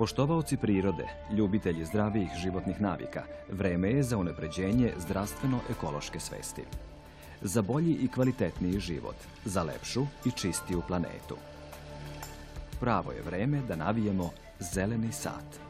Poštovaoci prirode, ljubitelji zdravijih životnih navika, vreme je za unapređenje zdravstveno-ekološke svesti. Za bolji i kvalitetniji život, za lepšu i čistiju planetu. Pravo je vreme da navijemo zeleni sat.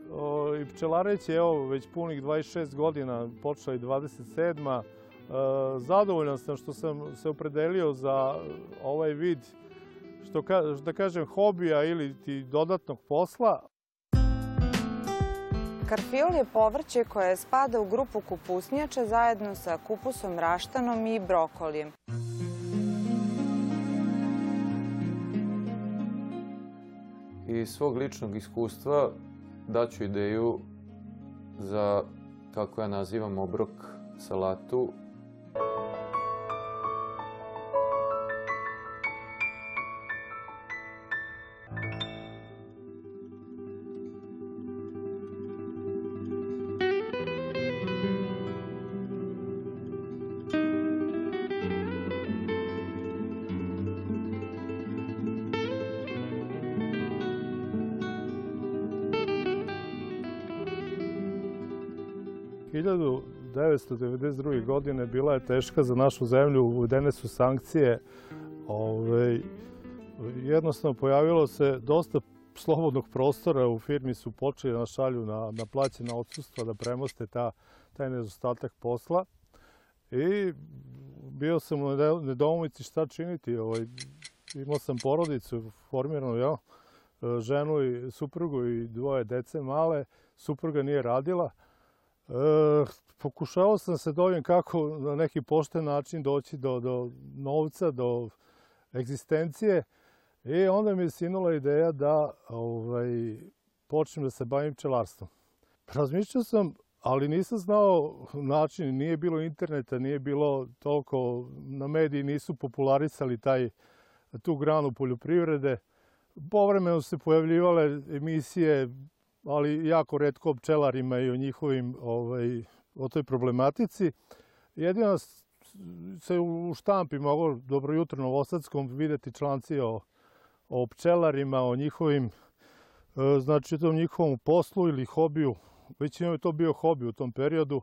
o, i pčelareći, evo, već punih 26 godina, počela i 27. E, zadovoljan sam što sam se opredelio za ovaj vid, što ka, da kažem, hobija ili ti dodatnog posla. Karfiol je povrće koje spada u grupu kupusnjača zajedno sa kupusom raštanom i brokolijem. Iz svog ličnog iskustva daću ideju za, kako ja nazivam, obrok salatu. 1992. godine bila je teška za našu zemlju, uvedene su sankcije. Ove, jednostavno pojavilo se dosta slobodnog prostora, u firmi su počeli da šalju na, na plaćena odsustva da premoste ta, taj nedostatak posla. I bio sam u nedoumici šta činiti. Ovaj, imao sam porodicu formiranu, ja, ženu i suprugu i dvoje dece male. Supruga nije radila. Pokušao sam se dovijem kako na neki pošten način doći do, do novca, do egzistencije. I onda mi je sinula ideja da ovaj, počnem da se bavim pčelarstvom. Razmišljao sam, ali nisam znao način, nije bilo interneta, nije bilo toliko, na mediji nisu popularisali taj, tu granu poljoprivrede. Povremeno se pojavljivale emisije ali jako redko o pčelarima i o njihovim, ovaj, o toj problematici. Jedino se u štampi moglo dobro jutro Novosadskom videti članci o, o pčelarima, o njihovim, e, znači tom njihovom poslu ili hobiju. Većinom je to bio hobi u tom periodu,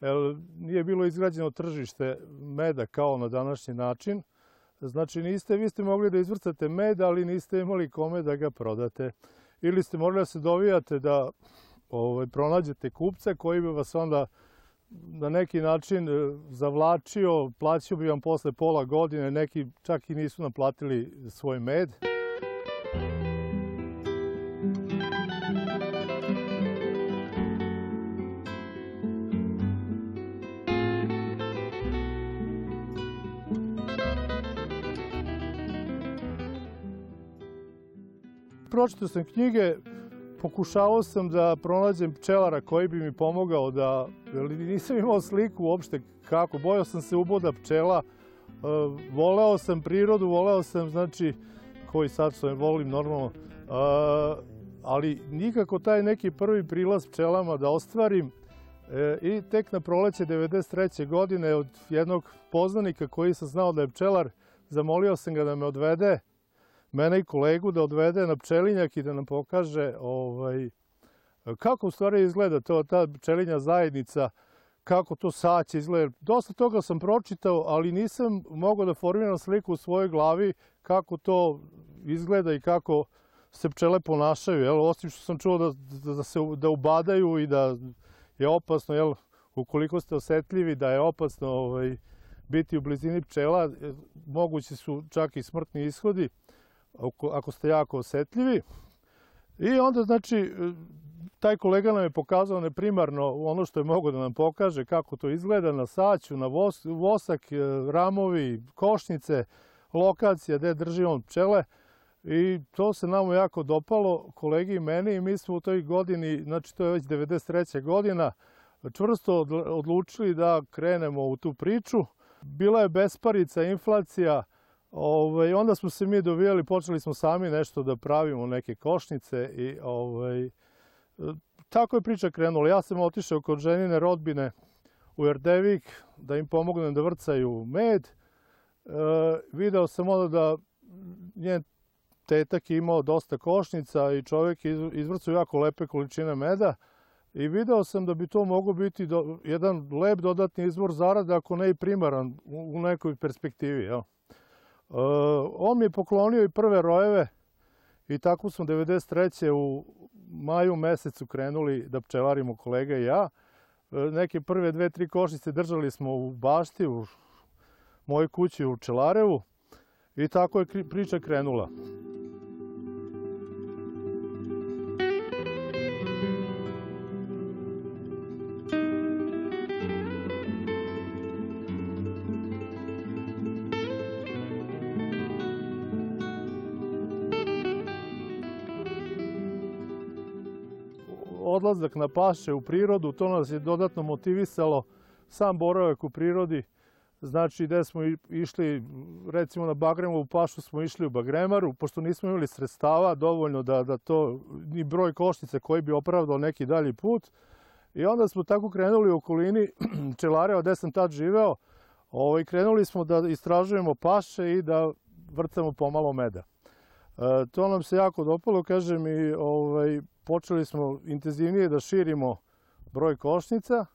jer nije bilo izgrađeno tržište meda kao na današnji način. Znači niste, vi ste mogli da izvrcate med, ali niste imali kome da ga prodate ili ste morali da se dovijate da ovaj, pronađete kupca koji bi vas onda na neki način e, zavlačio, plaćio bi vam posle pola godine, neki čak i nisu naplatili svoj med. Pročitao sam knjige, pokušavao sam da pronađem pčelara koji bi mi pomogao da, nisam imao sliku uopšte kako, bojao sam se uboda pčela, e, voleo sam prirodu, voleo sam, znači, koji sad što volim normalno, e, ali nikako taj neki prvi prilaz pčelama da ostvarim e, i tek na proleće 93. godine od jednog poznanika koji sam znao da je pčelar, zamolio sam ga da me odvede mene i kolegu da odvede na pčelinjak i da nam pokaže ovaj, kako u stvari izgleda to, ta pčelinja zajednica, kako to saće izgleda. Dosta toga sam pročitao, ali nisam mogao da formiram sliku u svojoj glavi kako to izgleda i kako se pčele ponašaju. Jel? Osim što sam čuo da, da, da, se, da ubadaju i da je opasno, jel? ukoliko ste osetljivi, da je opasno ovaj, biti u blizini pčela, mogući su čak i smrtni ishodi ako ste jako osetljivi. I onda, znači, taj kolega nam je pokazao ne primarno ono što je mogo da nam pokaže, kako to izgleda na saću, na vosak, e, ramovi, košnice, lokacija gde drži on pčele. I to se nama jako dopalo, kolegi i meni, i mi smo u toj godini, znači to je već 93. godina, čvrsto odlučili da krenemo u tu priču. Bila je besparica, inflacija, ovaj, onda smo se mi dovijali, počeli smo sami nešto da pravimo, neke košnice i ovaj, tako je priča krenula. Ja sam otišao kod ženine rodbine u Erdevik da im pomognem da vrcaju med. E, video sam onda da njen tetak je imao dosta košnica i čovjek izvrcao jako lepe količine meda. I video sam da bi to mogao biti do, jedan lep dodatni izvor zarade, ako ne i primaran u nekoj perspektivi. Jel? E, on mi je poklonio i prve rojeve i tako smo 93. u maju mesecu krenuli da pčelarimo kolega i ja. E, neke prve dve, tri košnice držali smo u bašti, u mojoj kući u Čelarevu i tako je priča krenula. Odlazak na paše u prirodu, to nas je dodatno motivisalo. Sam boravak u prirodi, znači gde smo išli, recimo na Bagremovu pašu smo išli u Bagremaru, pošto nismo imali sredstava dovoljno da, da to, ni broj košnice koji bi opravdao neki dalji put. I onda smo tako krenuli u okolini Čelare, gde sam tad živeo, ovaj, krenuli smo da istražujemo paše i da vrcamo pomalo meda. E, to nam se jako dopalo, kažem, i ovaj, počeli smo intenzivnije da širimo broj košnica.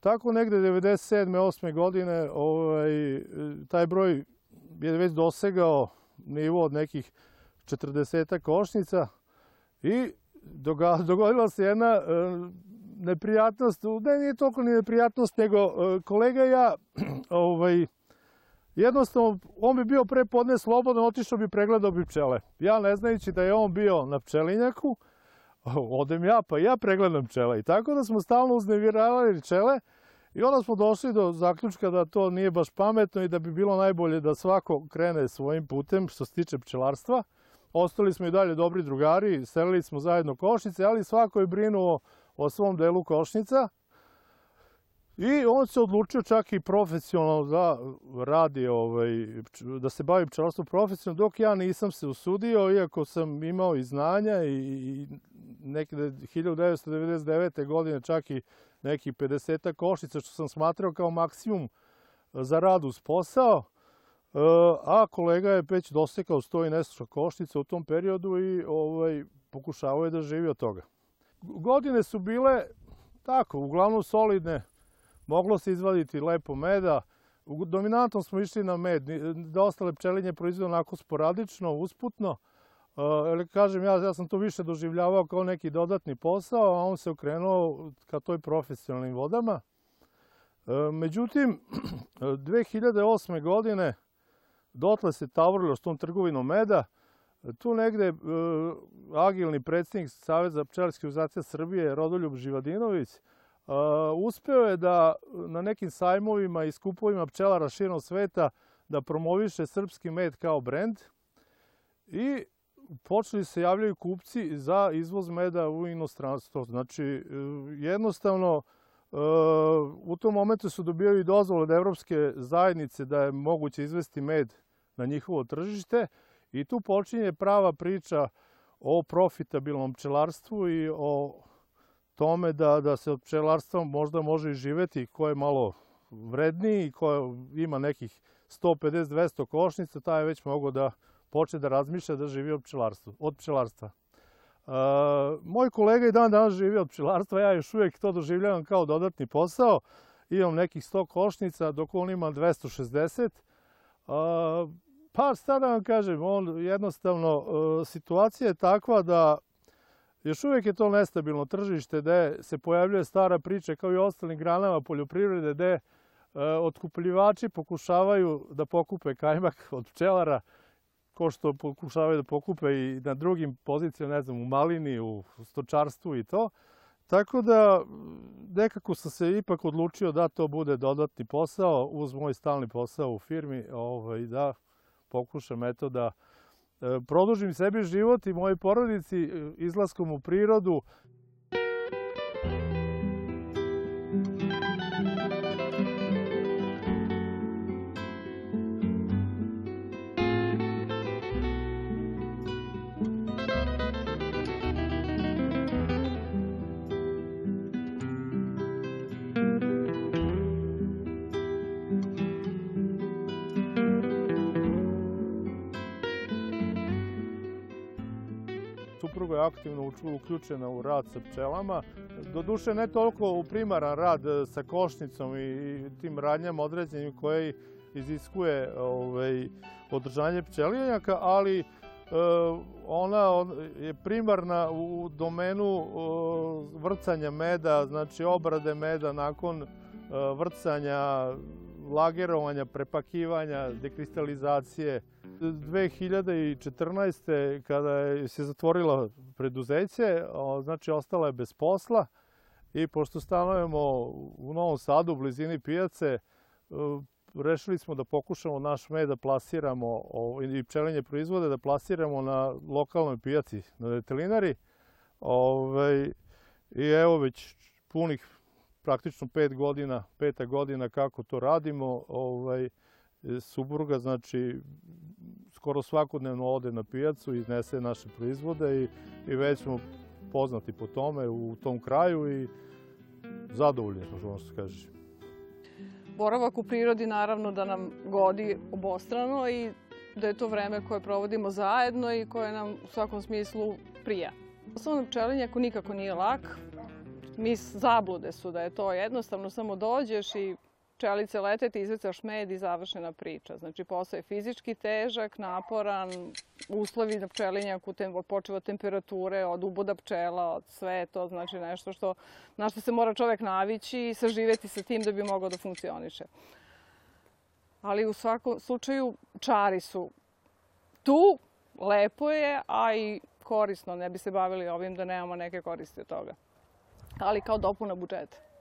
Tako negde 97. 8. godine ovaj, taj broj je već dosegao nivo od nekih 40 košnica i dogodila se jedna e, neprijatnost, ne nije toliko ni neprijatnost, nego e, kolega ja, ovaj, jednostavno, on bi bio pre podne slobodan, otišao bi pregledao bi pčele. Ja ne znajući da je on bio na pčelinjaku, odem ja, pa ja pregledam pčele. I tako da smo stalno uzneviravali pčele i onda smo došli do zaključka da to nije baš pametno i da bi bilo najbolje da svako krene svojim putem što se tiče pčelarstva. Ostali smo i dalje dobri drugari, selili smo zajedno košnice, ali svako je brinuo o svom delu košnica. I on se odlučio čak i profesionalno da radi, ovaj, da se bavi pčelarstvom profesionalno, dok ja nisam se usudio, iako sam imao i znanja i, i neke 1999. godine čak i neki 50 košica, što sam smatrao kao maksimum za rad uz posao, e, a kolega je već dosekao 100 i nešto košnica u tom periodu i ovaj, pokušavao je da živi od toga. Godine su bile tako, uglavnom solidne, moglo se izvaditi lepo meda, Dominantno smo išli na med, da ostale pčelinje proizvode onako sporadično, usputno, Uh, kažem, ja, ja sam to više doživljavao kao neki dodatni posao, a on se okrenuo ka toj profesionalnim vodama. Uh, međutim, 2008. godine dotle se tavorilo s tom trgovinom meda. Tu negde uh, agilni predsjednik Saveza pčelarskih uzacija Srbije, Rodoljub Živadinović, uspeo je da na nekim sajmovima i skupovima pčelara širom sveta da promoviše srpski med kao brend. I počeli se javljaju kupci za izvoz meda u inostranstvo. Znači, jednostavno, e, u tom momentu su dobijali dozvole od Evropske zajednice da je moguće izvesti med na njihovo tržište i tu počinje prava priča o profitabilnom pčelarstvu i o tome da, da se od pčelarstva možda može i živeti ko je malo vredniji, ko ima nekih 150-200 košnica, taj je već mogo da počne da razmišlja da živi od pčelarstva. Od pčelarstva. Uh, moj kolega i dan danas živi od pčelarstva, ja još uvijek to doživljavam kao dodatni posao. Imam nekih 100 košnica, dok on ima 260. Uh, pa šta da vam kažem, on jednostavno, uh, situacija je takva da još uvijek je to nestabilno tržište gde se pojavljuje stara priča kao i ostalim granama poljoprivrede gde otkupljivači pokušavaju da pokupe kajmak od pčelara, ko što pokušavaju da pokupe i na drugim pozicijama, ne znam, u malini, u stočarstvu i to. Tako da nekako sam se ipak odlučio da to bude dodatni posao uz moj stalni posao u firmi, ovaj, da pokušam eto da e, produžim sebi život i mojoj porodici e, izlaskom u prirodu. Aktivno uključena u rad sa pčelama. Doduše ne toliko u primaran rad e, sa košnicom i, tim radnjama određenim koje iziskuje ovaj, održanje pčelinjaka, ali e, ona on- je primarna u domenu e, vrcanja meda, znači obrade meda nakon vrcanja, lagerovanja, prepakivanja, dekristalizacije. 2014. kada je se zatvorilo preduzeće, znači ostala je bez posla i pošto stanujemo u Novom Sadu u blizini pijace, e, rešili smo da pokušamo naš med da plasiramo i pčelinje proizvode da plasiramo na lokalnoj pijaci, na vetelinari. Ovaj, I evo već punih praktično pet godina, peta godina kako to radimo. Ovaj, supruga znači skoro svakodnevno ode na pijacu i iznese naše proizvode i, i već smo poznati po tome u tom kraju i zadovoljni smo, što se kaže. Boravak u prirodi naravno da nam godi obostrano i da je to vreme koje provodimo zajedno i koje nam u svakom smislu prija. Osnovno pčelinjak nikako nije lak. Mi zablude su da je to jednostavno, samo dođeš i pčelice lete, ti izvecaš med i završena priča. Znači posao je fizički težak, naporan, uslovi na pčelinjaku, tem, počeo od temperature, od uboda pčela, od sve to znači nešto što, na što se mora čovek navići i saživeti sa tim da bi mogao da funkcioniše. Ali u svakom slučaju čari su tu, lepo je, a i korisno. Ne bi se bavili ovim da nemamo neke koristi od toga. Ali kao dopuna budžeta.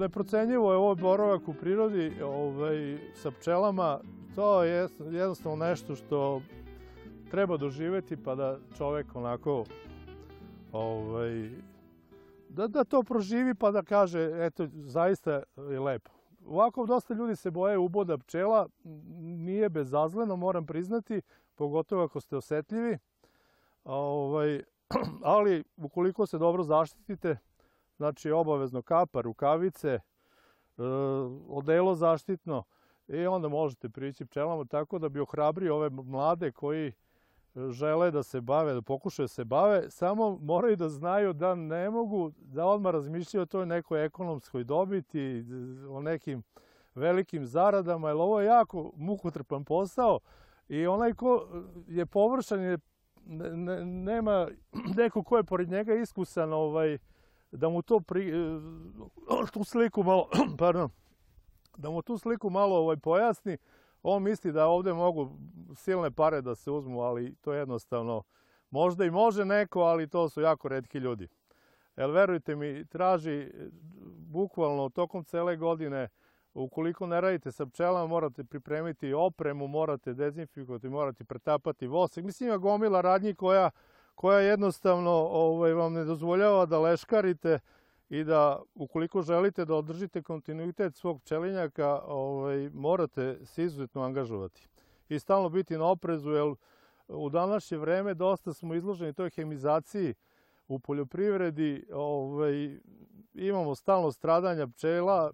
Neprocenjivo je ovo boravak u prirodi ovaj, sa pčelama. To je jednostavno nešto što treba doživeti pa da čovek onako ovaj, da, da to proživi pa da kaže eto zaista je lepo. Ovako dosta ljudi se boje uboda pčela, nije bezazleno moram priznati, pogotovo ako ste osetljivi. Ovaj, ali ukoliko se dobro zaštitite, znači obavezno kapa, rukavice, e, odelo zaštitno i onda možete prići pčelama tako da bi ohrabrio ove mlade koji žele da se bave, da pokušaju da se bave, samo moraju da znaju da ne mogu da odmah razmišljaju o toj nekoj ekonomskoj dobiti, o nekim velikim zaradama, jer ovo je jako mukotrpan posao i onaj ko je površan je ne, nema neko ko je pored njega iskusan ovaj, da mu to pri, tu sliku malo, pardon, da mu tu sliku malo ovaj, pojasni, on misli da ovde mogu silne pare da se uzmu, ali to jednostavno možda i može neko, ali to su jako redki ljudi. Jer verujte mi, traži bukvalno tokom cele godine, ukoliko ne radite sa pčelama, morate pripremiti opremu, morate dezinfikovati, morate pretapati vosek. Mislim, ima gomila radnji koja, koja jednostavno ovaj, vam ne dozvoljava da leškarite i da ukoliko želite da održite kontinuitet svog pčelinjaka, ovaj, morate se izuzetno angažovati i stalno biti na oprezu, jer u današnje vreme dosta smo izloženi toj hemizaciji u poljoprivredi, ovaj, imamo stalno stradanja pčela.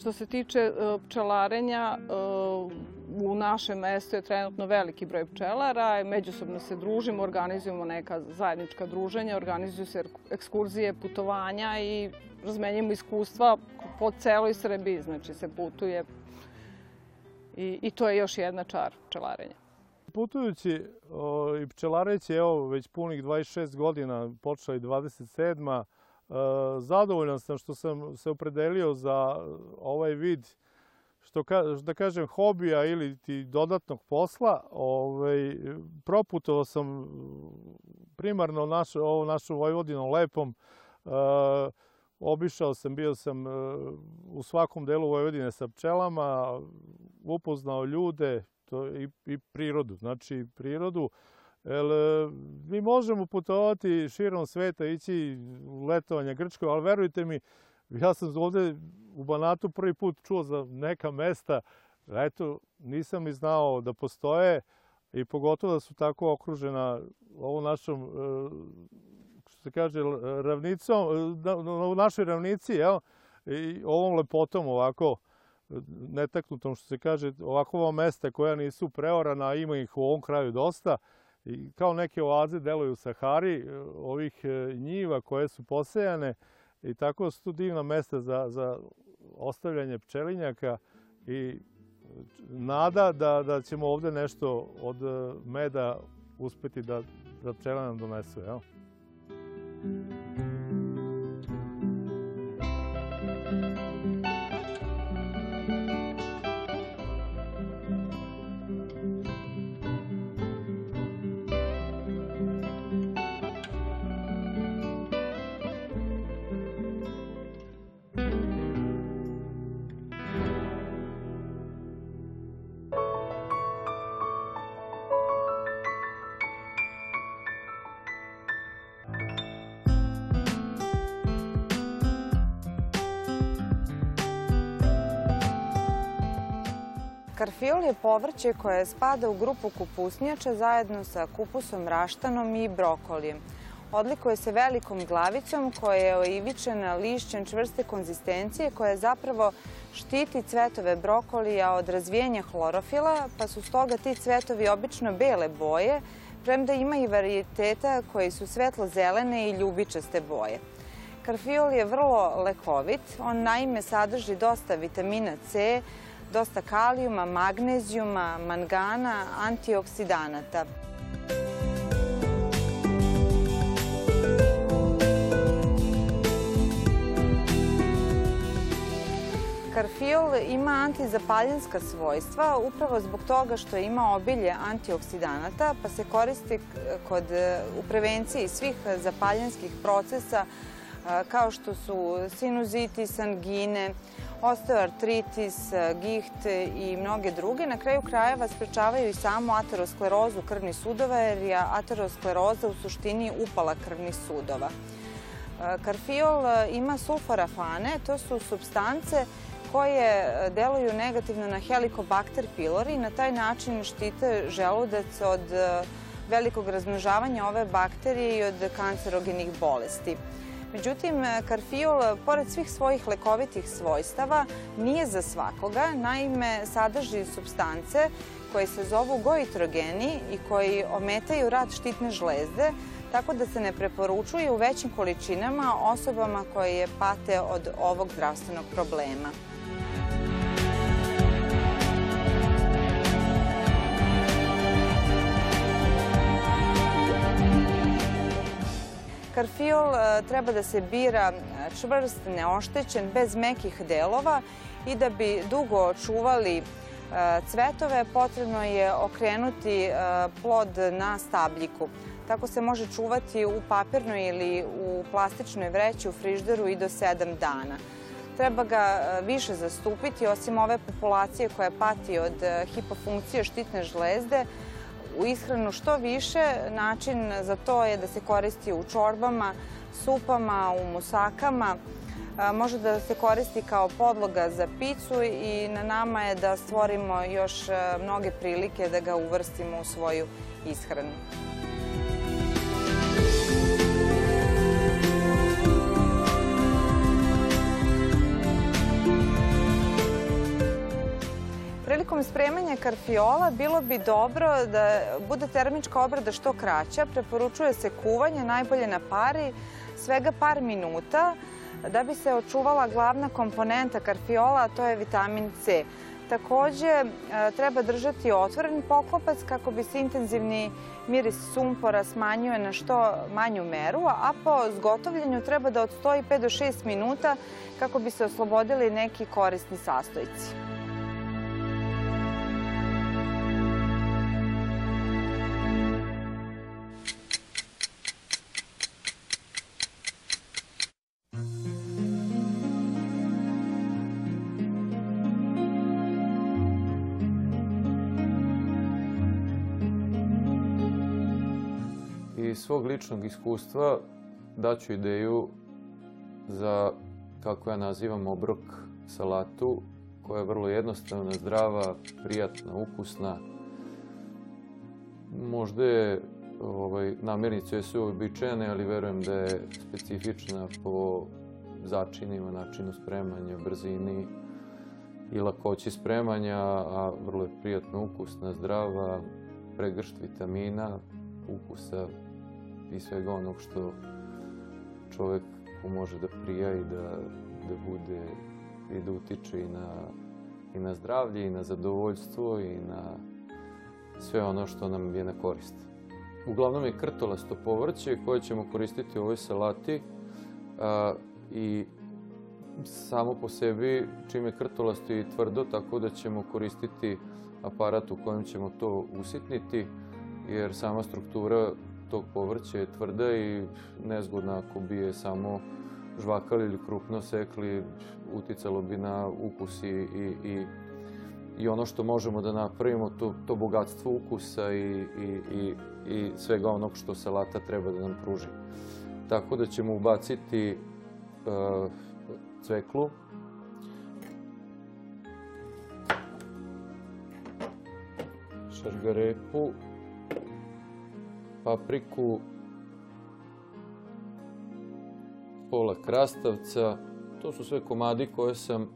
Što se tiče pčelarenja, u našem mestu je trenutno veliki broj pčelara, međusobno se družimo, organizujemo neka zajednička druženja, organizuju se ekskurzije, putovanja i razmenjujemo iskustva po celoj Srbiji, znači se putuje i, i to je još jedna čar pčelarenja. Putujući i pčelareći, evo, već punih 26 godina, počela i 27. E, zadovoljan sam što sam se opredelio za ovaj vid što ka, da kažem hobija ili ti dodatnog posla, ovaj, proputovao sam primarno naš, ovo našu Vojvodinom lepom, e, obišao sam, bio sam u svakom delu Vojvodine sa pčelama, upoznao ljude to, i, i prirodu. Znači, prirodu, Jer, mi možemo putovati širom sveta, ići u letovanje Grčkoj, ali verujte mi, ja sam ovde u Banatu prvi put čuo za neka mesta, eto, nisam ni znao da postoje i pogotovo da su tako okružena ovom našom, što se kaže, ravnicom, u našoj ravnici, jel? I ovom lepotom ovako, netaknutom, što se kaže, ovakova mesta koja nisu preorana, ima ih u ovom kraju dosta, i kao neke oaze deluju u Sahari, ovih njiva koje su posejane, i tako su tu divna mesta za, za ostavljanje pčelinjaka i nada da, da ćemo ovde nešto od meda uspeti da, da pčela nam donesu. Jel? Karfiol je povrće koje spada u grupu kupusnjača zajedno sa kupusom raštanom i brokolijem. Odlikuje se velikom glavicom koja je oivičena lišćem čvrste konzistencije koja zapravo štiti cvetove brokolija od razvijenja hlorofila, pa su stoga ti cvetovi obično bele boje, premda ima i varijeteta koji su svetlo-zelene i ljubičaste boje. Karfiol je vrlo lekovit, on naime sadrži dosta vitamina C, dosta kalijuma, magnezijuma, mangana, antioksidanata. Karfiol ima antizapaljenska svojstva upravo zbog toga što ima obilje antioksidanata, pa se koristi kod, u prevenciji svih zapaljenskih procesa kao što su sinuzitis, osteoartritis, giht i mnoge druge. Na kraju krajeva sprečavaju i samu aterosklerozu krvnih sudova, jer je ateroskleroza u suštini upala krvnih sudova. Karfiol ima sulforafane, to su substance koje deluju negativno na Helicobacter pylori i na taj način štite želudac od velikog razmnožavanja ove bakterije i od kancerogenih bolesti. Međutim, karfiol, pored svih svojih lekovitih svojstava, nije za svakoga. Naime, sadrži substance koje se zovu goitrogeni i koji ometaju rad štitne žlezde, tako da se ne preporučuje u većim količinama osobama koje pate od ovog zdravstvenog problema. Karfiol treba da se bira čvrst, neoštećen, bez mekih delova i da bi dugo očuvali cvetove potrebno je okrenuti plod na stabljiku. Tako se može čuvati u papirnoj ili u plastičnoj vreći u frižderu i do 7 dana. Treba ga više zastupiti, osim ove populacije koja pati od hipofunkcije štitne žlezde, u ishranu što više. Način za to je da se koristi u čorbama, supama, u musakama. Može da se koristi kao podloga za picu i na nama je da stvorimo još mnoge prilike da ga uvrstimo u svoju ishranu. Prilikom spremanja karfiola bilo bi dobro da bude termička obrada što kraća. Preporučuje se kuvanje, najbolje na pari, svega par minuta. da bi se očuvala glavna komponenta karfiola, a to je vitamin C. Takođe, e, treba držati otvoren poklopac kako bi se intenzivni miris sumpora smanjuje na što manju meru, a po zgotovljenju treba da odstoji 5 do 6 minuta kako bi se oslobodili neki korisni sastojci. Svog ličnog iskustva daću ideju za, kako ja nazivam, obrok salatu, koja je vrlo jednostavna, zdrava, prijatna, ukusna. Možda je ovaj, namirnice su uobičajene, ali verujem da je specifična po začinima, načinu spremanja, brzini i lakoći spremanja, a vrlo je prijatno ukusna, zdrava, pregršt vitamina, ukusa i svega onog što čovek može da prija i da, da bude i da utiče i na, i na zdravlje i na zadovoljstvo i na sve ono što nam je na korist. Uglavnom je krtolasto povrće koje ćemo koristiti u ovoj salati a, i samo po sebi čim je krtolasto i tvrdo, tako da ćemo koristiti aparat u kojem ćemo to usitniti, jer sama struktura tog povrća je tvrda i nezgodna ako bi je samo žvakali ili krupno sekli, uticalo bi na ukus i, i, i, i ono što možemo da napravimo, to, to bogatstvo ukusa i, i, i, i svega onog što salata treba da nam pruži. Tako da ćemo ubaciti uh, cveklu, šargarepu, papriku, pola krastavca. To su sve komadi koje sam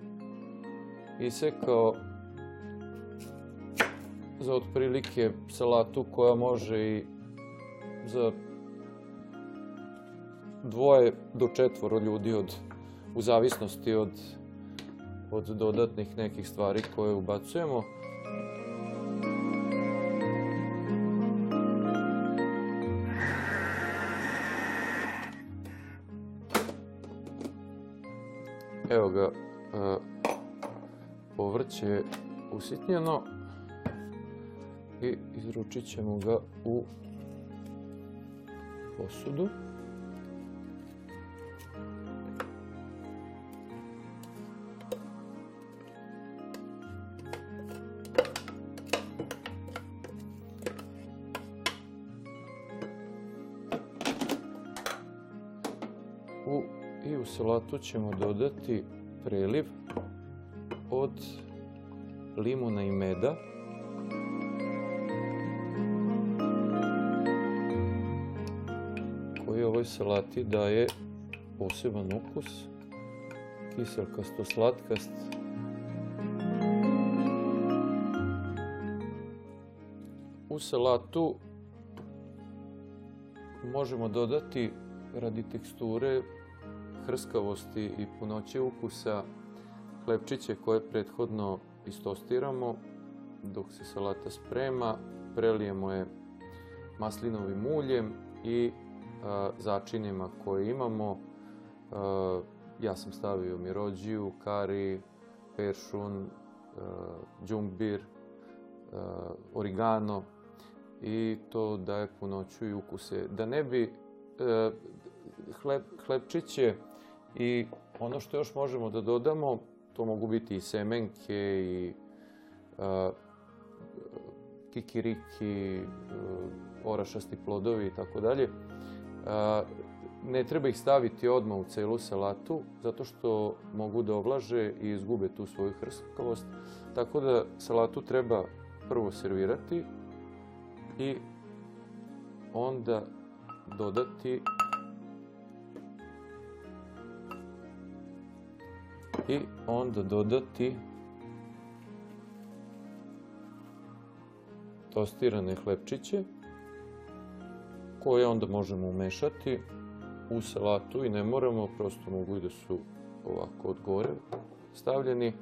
isekao za otprilike salatu koja može i za dvoje do četvoro ljudi od, u zavisnosti od, od dodatnih nekih stvari koje ubacujemo. Je usitnjeno i izručit ćemo ga u posudu. U, I u salatu ćemo dodati preliv od limuna i meda. koji ovoj salati daje poseban ukus, kiselkasto slatkast. U salatu možemo dodati radi teksture, hrskavosti i punoće ukusa hlebčiće koje prethodno istostiramo dok se salata sprema, prelijemo je maslinovim uljem i a, začinima koje imamo. A, ja sam stavio mirođiju, kari, peršun, a, džumbir, origano i to daje punoću i ukuse. Da ne bi e, hleb, i ono što još možemo da dodamo, to mogu biti i semenke i a, kikiriki, orašasti plodovi i tako dalje. Ne treba ih staviti odmah u celu salatu, zato što mogu da oblaže i izgube tu svoju hrskavost. Tako da salatu treba prvo servirati i onda dodati i onda dodati tostirane hlebčiće koje onda možemo umešati u salatu i ne moramo, prosto mogu i da su ovako od gore stavljeni.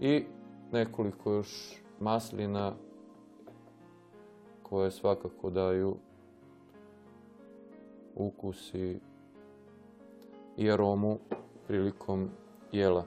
I nekoliko još maslina koje svakako daju ukus i, aromu prilikom jela.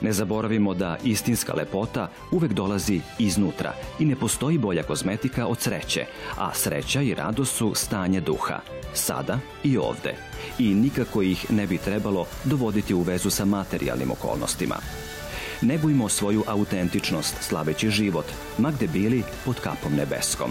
Ne zaboravimo da istinska lepota uvek dolazi iznutra i ne postoji bolja kozmetika od sreće, a sreća i radost su stanje duha, sada i ovde. I nikako ih ne bi trebalo dovoditi u vezu sa materijalnim okolnostima. Negujmo svoju autentičnost slaveći život, ma gde bili pod kapom nebeskom.